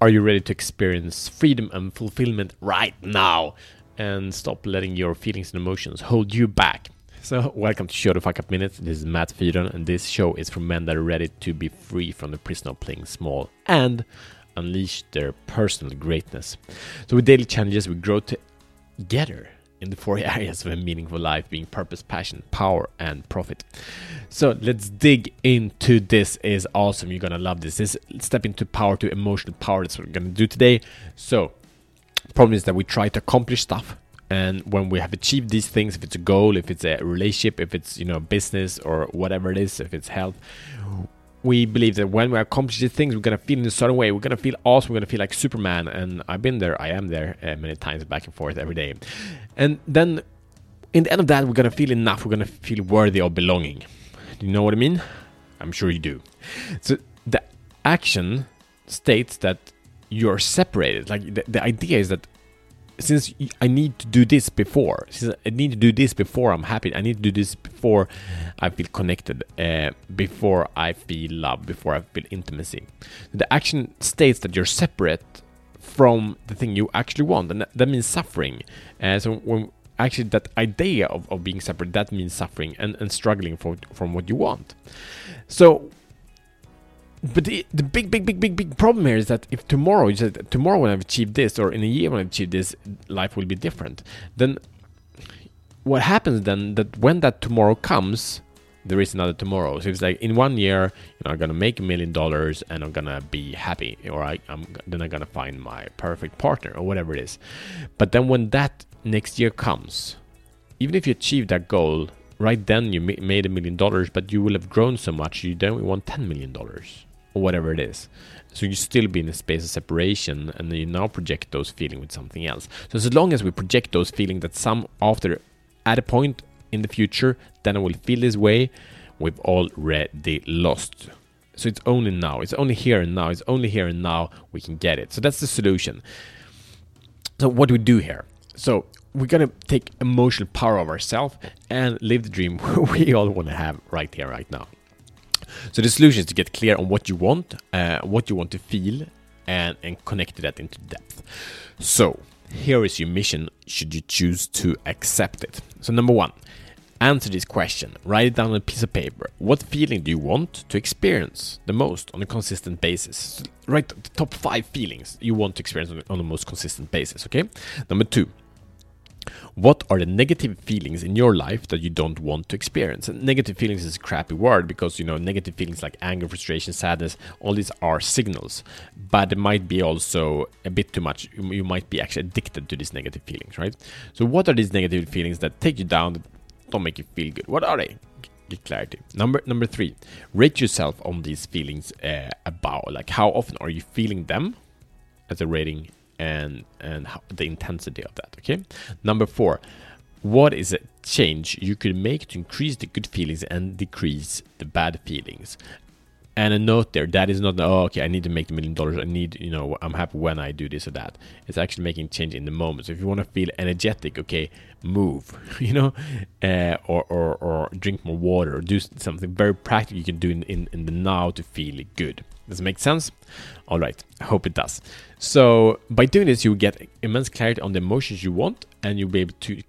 Are you ready to experience freedom and fulfillment right now? And stop letting your feelings and emotions hold you back. So, welcome to Show the Fuck Up Minutes. This is Matt Fyron, and this show is for men that are ready to be free from the prison of playing small and unleash their personal greatness. So, with daily challenges, we grow together in the four areas of a meaningful life being purpose, passion, power, and profit. So let's dig into this is awesome. You're gonna love this. This step into power to emotional power. That's what we're gonna do today. So problem is that we try to accomplish stuff and when we have achieved these things if it's a goal if it's a relationship if it's you know business or whatever it is if it's health we believe that when we accomplish these things, we're gonna feel in a certain way. We're gonna feel awesome. We're gonna feel like Superman. And I've been there. I am there uh, many times, back and forth every day. And then, in the end of that, we're gonna feel enough. We're gonna feel worthy of belonging. Do you know what I mean? I'm sure you do. So the action states that you're separated. Like the, the idea is that since I need to do this before, since I need to do this before I'm happy, I need to do this before I feel connected, uh, before I feel love, before I feel intimacy. The action states that you're separate from the thing you actually want, and that means suffering. Uh, so when actually that idea of, of being separate, that means suffering and, and struggling for, from what you want. So but the, the big, big, big, big, big problem here is that if tomorrow, you said tomorrow when I've achieved this, or in a year when I've achieved this, life will be different. Then what happens then that when that tomorrow comes, there is another tomorrow. So it's like in one year, you know, I'm gonna make a million dollars and I'm gonna be happy, or I, am then I'm gonna find my perfect partner or whatever it is. But then when that next year comes, even if you achieve that goal, right then you made a million dollars, but you will have grown so much you don't want ten million dollars or whatever it is. So you still be in a space of separation and you now project those feelings with something else. So as long as we project those feelings that some after at a point in the future, then I will feel this way, we've already lost. So it's only now, it's only here and now, it's only here and now we can get it. So that's the solution. So what do we do here? So we're gonna take emotional power of ourselves and live the dream we all want to have right here, right now. So the solution is to get clear on what you want, uh, what you want to feel, and, and connect that into depth. So here is your mission should you choose to accept it. So number one, answer this question. Write it down on a piece of paper. What feeling do you want to experience the most on a consistent basis? Write the top five feelings you want to experience on, the most consistent basis, okay? Number two, what are the negative feelings in your life that you don't want to experience? And negative feelings is a crappy word because you know negative feelings like anger, frustration, sadness, all these are signals, but it might be also a bit too much. You might be actually addicted to these negative feelings, right? So, what are these negative feelings that take you down, that don't make you feel good? What are they? Get clarity. Number number three, rate yourself on these feelings uh, about like how often are you feeling them as a rating and and how, the intensity of that okay? Number four what is a change you could make to increase the good feelings and decrease the bad feelings and a note there that is not oh okay i need to make the million dollars. I need you know i'm happy when i do this or that. It's actually making change in the moment. So if you want to feel energetic okay move you know uh, or, or or drink more water or do something very practical you can do in, in, in the now to feel good. Does it make sense? All right, I hope it does. So by doing this, you get immense clarity on the emotions you want, and you'll be able to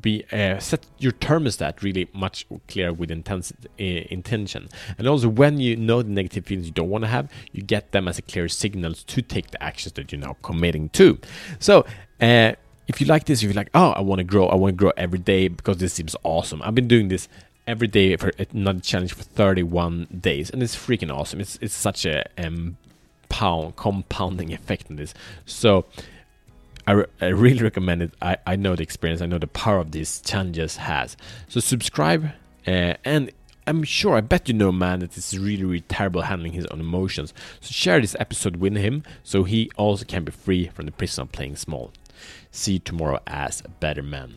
be uh, set your thermostat really much clearer with intense, uh, intention. And also, when you know the negative feelings you don't want to have, you get them as a clear signals to take the actions that you're now committing to. So. Uh, if you like this, if you're like, oh, I want to grow, I want to grow every day because this seems awesome. I've been doing this every day for another challenge for 31 days, and it's freaking awesome. It's it's such a um, pound compounding effect in this. So I, re- I really recommend it. I, I know the experience. I know the power of these challenges has. So subscribe uh, and. I'm sure, I bet you know, man, that is really, really terrible handling his own emotions. So share this episode with him so he also can be free from the prison of playing small. See you tomorrow as a better man.